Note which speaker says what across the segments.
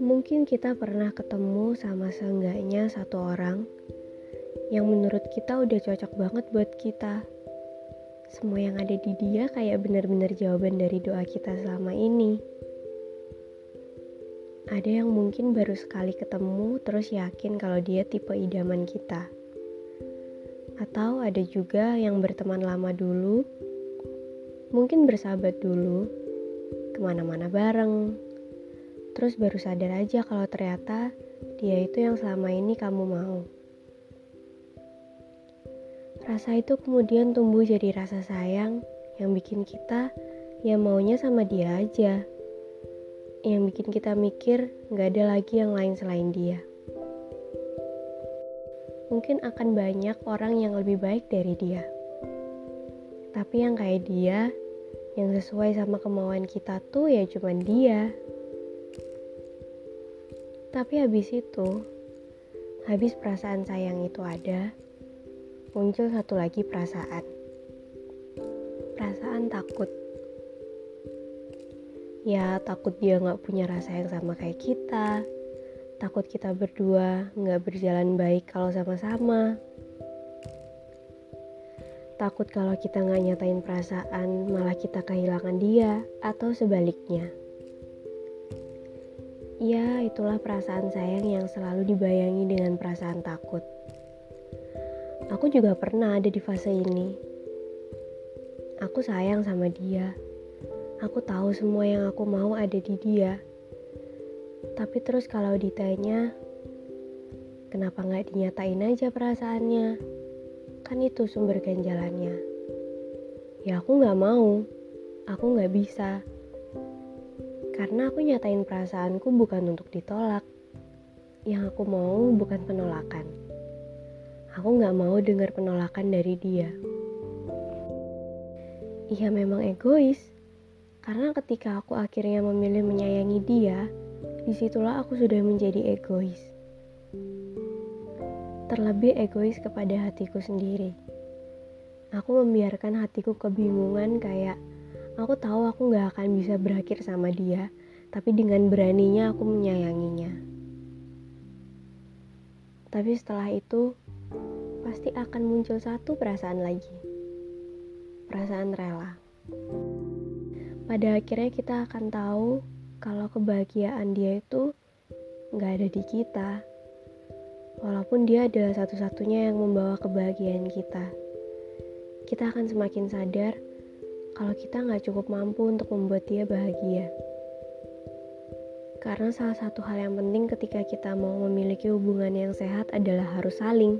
Speaker 1: mungkin kita pernah ketemu sama seenggaknya satu orang yang menurut kita udah cocok banget buat kita. Semua yang ada di dia kayak benar-benar jawaban dari doa kita selama ini. Ada yang mungkin baru sekali ketemu terus yakin kalau dia tipe idaman kita. Atau ada juga yang berteman lama dulu, mungkin bersahabat dulu, ke mana-mana bareng, Terus baru sadar aja kalau ternyata dia itu yang selama ini kamu mau. Rasa itu kemudian tumbuh jadi rasa sayang yang bikin kita ya maunya sama dia aja. Yang bikin kita mikir nggak ada lagi yang lain selain dia. Mungkin akan banyak orang yang lebih baik dari dia. Tapi yang kayak dia, yang sesuai sama kemauan kita tuh ya cuman dia. Tapi habis itu, habis perasaan sayang itu ada, muncul satu lagi perasaan. Perasaan takut. Ya, takut dia nggak punya rasa yang sama kayak kita. Takut kita berdua nggak berjalan baik kalau sama-sama. Takut kalau kita nggak nyatain perasaan, malah kita kehilangan dia, atau sebaliknya. Ya, itulah perasaan sayang yang selalu dibayangi dengan perasaan takut. Aku juga pernah ada di fase ini. Aku sayang sama dia. Aku tahu semua yang aku mau ada di dia. Tapi terus kalau ditanya, kenapa nggak dinyatain aja perasaannya? Kan itu sumber ganjalannya. Ya aku nggak mau. Aku nggak bisa. Karena aku nyatain perasaanku bukan untuk ditolak. Yang aku mau bukan penolakan. Aku gak mau dengar penolakan dari dia. Iya memang egois. Karena ketika aku akhirnya memilih menyayangi dia, di situlah aku sudah menjadi egois. Terlebih egois kepada hatiku sendiri. Aku membiarkan hatiku kebingungan kayak Aku tahu aku gak akan bisa berakhir sama dia, tapi dengan beraninya aku menyayanginya. Tapi setelah itu, pasti akan muncul satu perasaan lagi. Perasaan rela. Pada akhirnya kita akan tahu kalau kebahagiaan dia itu gak ada di kita. Walaupun dia adalah satu-satunya yang membawa kebahagiaan kita. Kita akan semakin sadar kalau kita nggak cukup mampu untuk membuat dia bahagia. Karena salah satu hal yang penting ketika kita mau memiliki hubungan yang sehat adalah harus saling,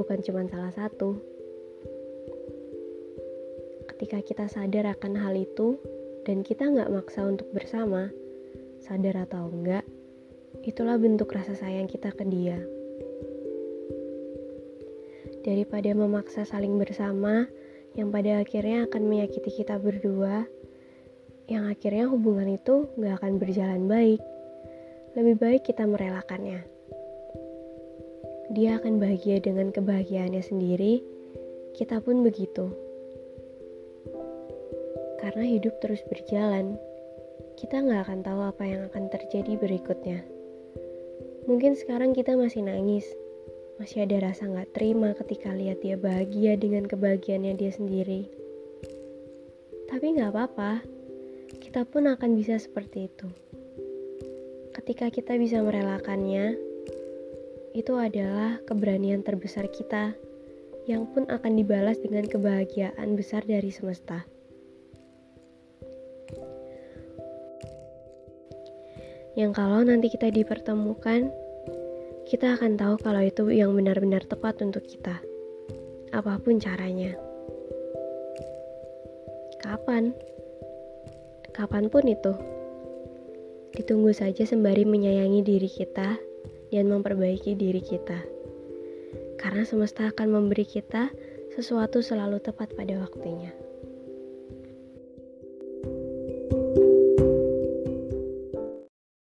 Speaker 1: bukan cuma salah satu. Ketika kita sadar akan hal itu, dan kita nggak maksa untuk bersama, sadar atau enggak, itulah bentuk rasa sayang kita ke dia. Daripada memaksa saling bersama, yang pada akhirnya akan menyakiti kita berdua, yang akhirnya hubungan itu gak akan berjalan baik. Lebih baik kita merelakannya. Dia akan bahagia dengan kebahagiaannya sendiri, kita pun begitu. Karena hidup terus berjalan, kita gak akan tahu apa yang akan terjadi berikutnya. Mungkin sekarang kita masih nangis, masih ada rasa gak terima ketika lihat dia bahagia dengan kebahagiaannya dia sendiri. Tapi gak apa-apa, kita pun akan bisa seperti itu. Ketika kita bisa merelakannya, itu adalah keberanian terbesar kita yang pun akan dibalas dengan kebahagiaan besar dari semesta. Yang kalau nanti kita dipertemukan, kita akan tahu kalau itu yang benar-benar tepat untuk kita. Apa pun caranya. Kapan? Kapan pun itu. Ditunggu saja sembari menyayangi diri kita dan memperbaiki diri kita. Karena semesta akan memberi kita sesuatu selalu tepat pada waktunya.